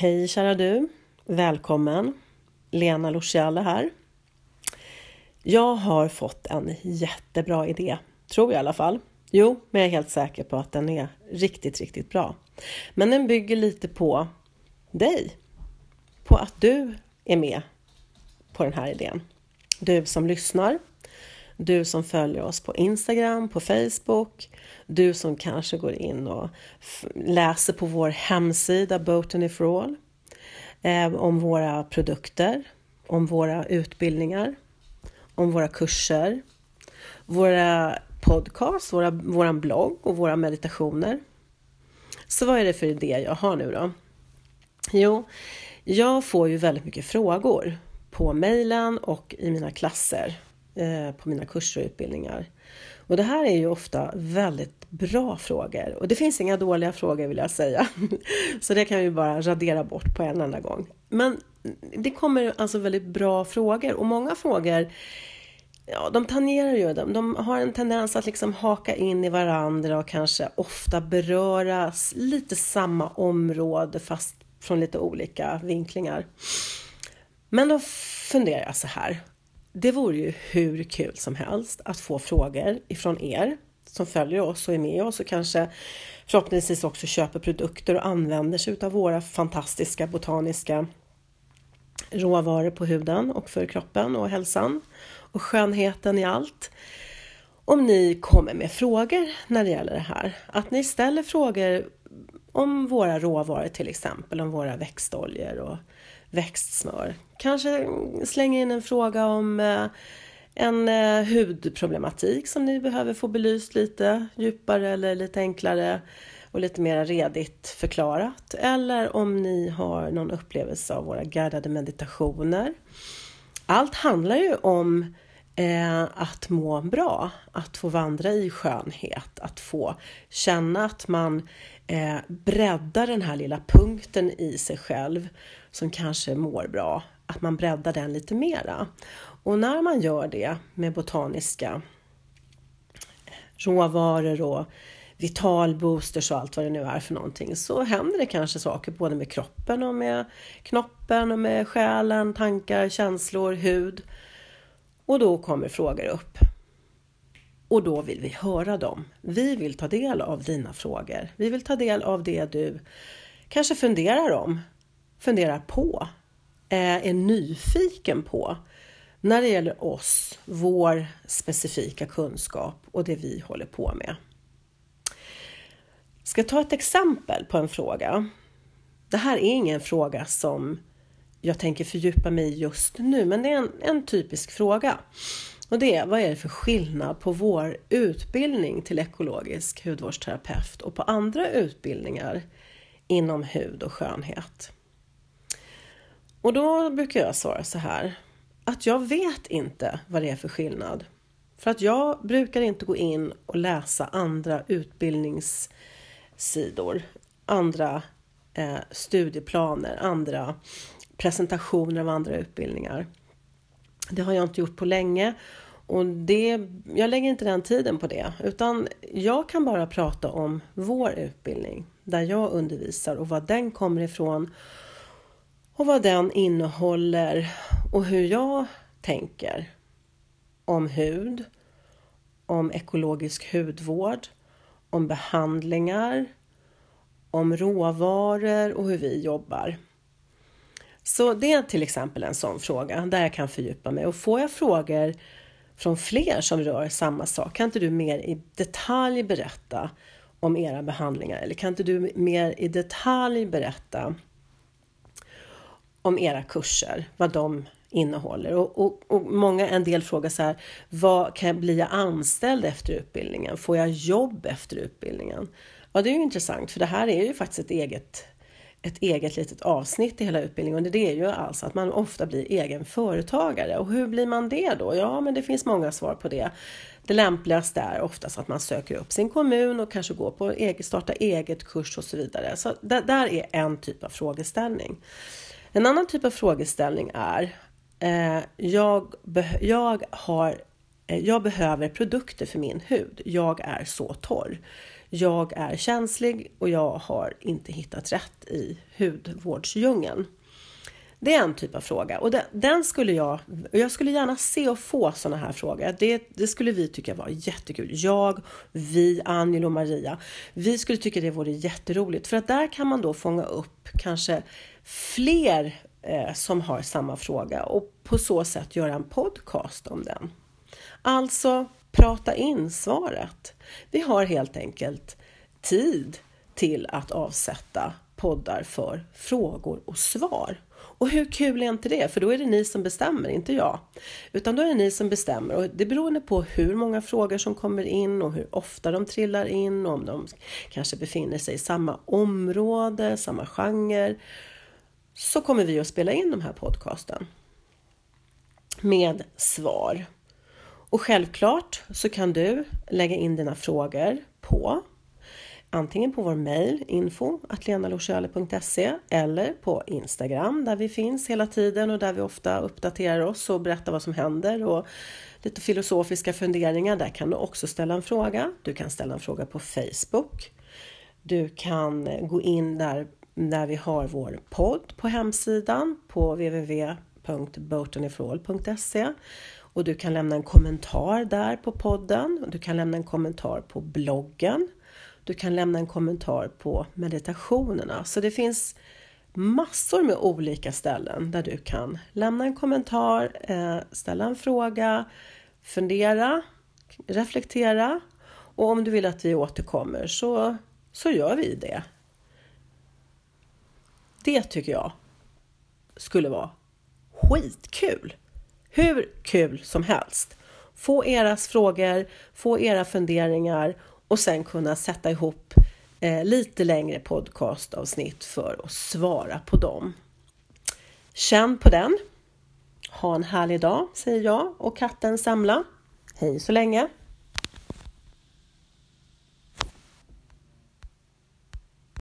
Hej kära du! Välkommen! Lena Luciale här. Jag har fått en jättebra idé, tror jag i alla fall. Jo, men jag är helt säker på att den är riktigt, riktigt bra. Men den bygger lite på dig. På att du är med på den här idén. Du som lyssnar, du som följer oss på Instagram, på Facebook, du som kanske går in och läser på vår hemsida Botany for All eh, om våra produkter, om våra utbildningar, om våra kurser, våra podcasts, våra, våran blogg och våra meditationer. Så vad är det för idé jag har nu då? Jo, jag får ju väldigt mycket frågor på mejlen och i mina klasser, Eh, på mina kurser och utbildningar. Och det här är ju ofta väldigt bra frågor och det finns inga dåliga frågor vill jag säga. Så det kan vi bara radera bort på en enda gång. Men det kommer alltså väldigt bra frågor och många frågor ja, de tangerar ju de, De har en tendens att liksom haka in i varandra och kanske ofta beröra lite samma område fast från lite olika vinklingar. Men då funderar jag så här. Det vore ju hur kul som helst att få frågor ifrån er som följer oss och är med oss och kanske förhoppningsvis också köper produkter och använder sig av våra fantastiska botaniska råvaror på huden och för kroppen och hälsan och skönheten i allt. Om ni kommer med frågor när det gäller det här, att ni ställer frågor om våra råvaror till exempel, om våra växtoljor och växtsmör. Kanske slänga in en fråga om eh, en eh, hudproblematik som ni behöver få belyst lite djupare eller lite enklare och lite mer redigt förklarat. Eller om ni har någon upplevelse av våra guidade meditationer. Allt handlar ju om eh, att må bra, att få vandra i skönhet, att få känna att man eh, breddar den här lilla punkten i sig själv som kanske mår bra, att man breddar den lite mera. Och när man gör det med botaniska råvaror och vitalboosters och allt vad det nu är för någonting så händer det kanske saker både med kroppen och med knoppen och med själen, tankar, känslor, hud. Och då kommer frågor upp. Och då vill vi höra dem. Vi vill ta del av dina frågor. Vi vill ta del av det du kanske funderar om, funderar på, eh, är nyfiken på när det gäller oss, vår specifika kunskap och det vi håller på med. Ska ta ett exempel på en fråga. Det här är ingen fråga som jag tänker fördjupa mig i just nu, men det är en, en typisk fråga. Och det är, vad är det för skillnad på vår utbildning till ekologisk hudvårdsterapeut och på andra utbildningar inom hud och skönhet? Och då brukar jag svara så här, att jag vet inte vad det är för skillnad. För att jag brukar inte gå in och läsa andra utbildningssidor, andra eh, studieplaner, andra presentationer av andra utbildningar. Det har jag inte gjort på länge. Och det, jag lägger inte den tiden på det. Utan jag kan bara prata om vår utbildning. Där jag undervisar och var den kommer ifrån. Och vad den innehåller. Och hur jag tänker om hud, om ekologisk hudvård, om behandlingar, om råvaror och hur vi jobbar. Så det är till exempel en sån fråga där jag kan fördjupa mig och får jag frågor från fler som rör samma sak, kan inte du mer i detalj berätta om era behandlingar eller kan inte du mer i detalj berätta om era kurser, vad de innehåller. Och, och, och, många, en del frågar så här, vad kan jag bli jag anställd efter utbildningen? Får jag jobb efter utbildningen? Ja, det är ju intressant, för det här är ju faktiskt ett eget, ett eget litet avsnitt i hela utbildningen. Och det är ju alltså att man ofta blir egen företagare. Och hur blir man det då? Ja, men det finns många svar på det. Det lämpligaste är oftast att man söker upp sin kommun och kanske går på eget, starta eget kurs och så vidare. Så det där är en typ av frågeställning. En annan typ av frågeställning är eh, jag, be jag, har, eh, jag behöver produkter för min hud. Jag är så torr jag är känslig och jag har inte hittat rätt i hudvårdsdjungeln. Det är en typ av fråga och den, den skulle jag, jag skulle gärna se och få sådana här frågor. Det, det, skulle vi tycka var jättekul. Jag, vi, Angelo och Maria. Vi skulle tycka det vore jätteroligt för att där kan man då fånga upp kanske fler eh, som har samma fråga och på så sätt göra en podcast om den. Alltså prata in svaret. Vi har helt enkelt tid till att avsätta poddar för frågor och svar. Och hur kul är inte det? För då är det ni som bestämmer, inte jag. Utan då är det ni som bestämmer och det beror på hur många frågor som kommer in och hur ofta de trillar in och om de kanske befinner sig i samma område, samma genre. Så kommer vi att spela in de här podcasten med svar. Och självklart så kan du lägga in dina frågor på antingen på vår mail info eller på Instagram där vi finns hela tiden och där vi ofta uppdaterar oss och berättar vad som händer och lite filosofiska funderingar. Där kan du också ställa en fråga. Du kan ställa en fråga på Facebook. Du kan gå in där, när vi har vår podd på hemsidan på www www.boatonifrål.se och du kan lämna en kommentar där på podden. Du kan lämna en kommentar på bloggen du kan lämna en kommentar på meditationerna. Så det finns massor med olika ställen där du kan lämna en kommentar, eh, ställa en fråga, fundera, reflektera och om du vill att vi återkommer så, så gör vi det. Det tycker jag skulle vara skitkul! Hur kul som helst! Få era frågor, få era funderingar och sen kunna sätta ihop eh, lite längre podcastavsnitt för att svara på dem. Känn på den. Ha en härlig dag, säger jag och katten Semla. Hej så länge!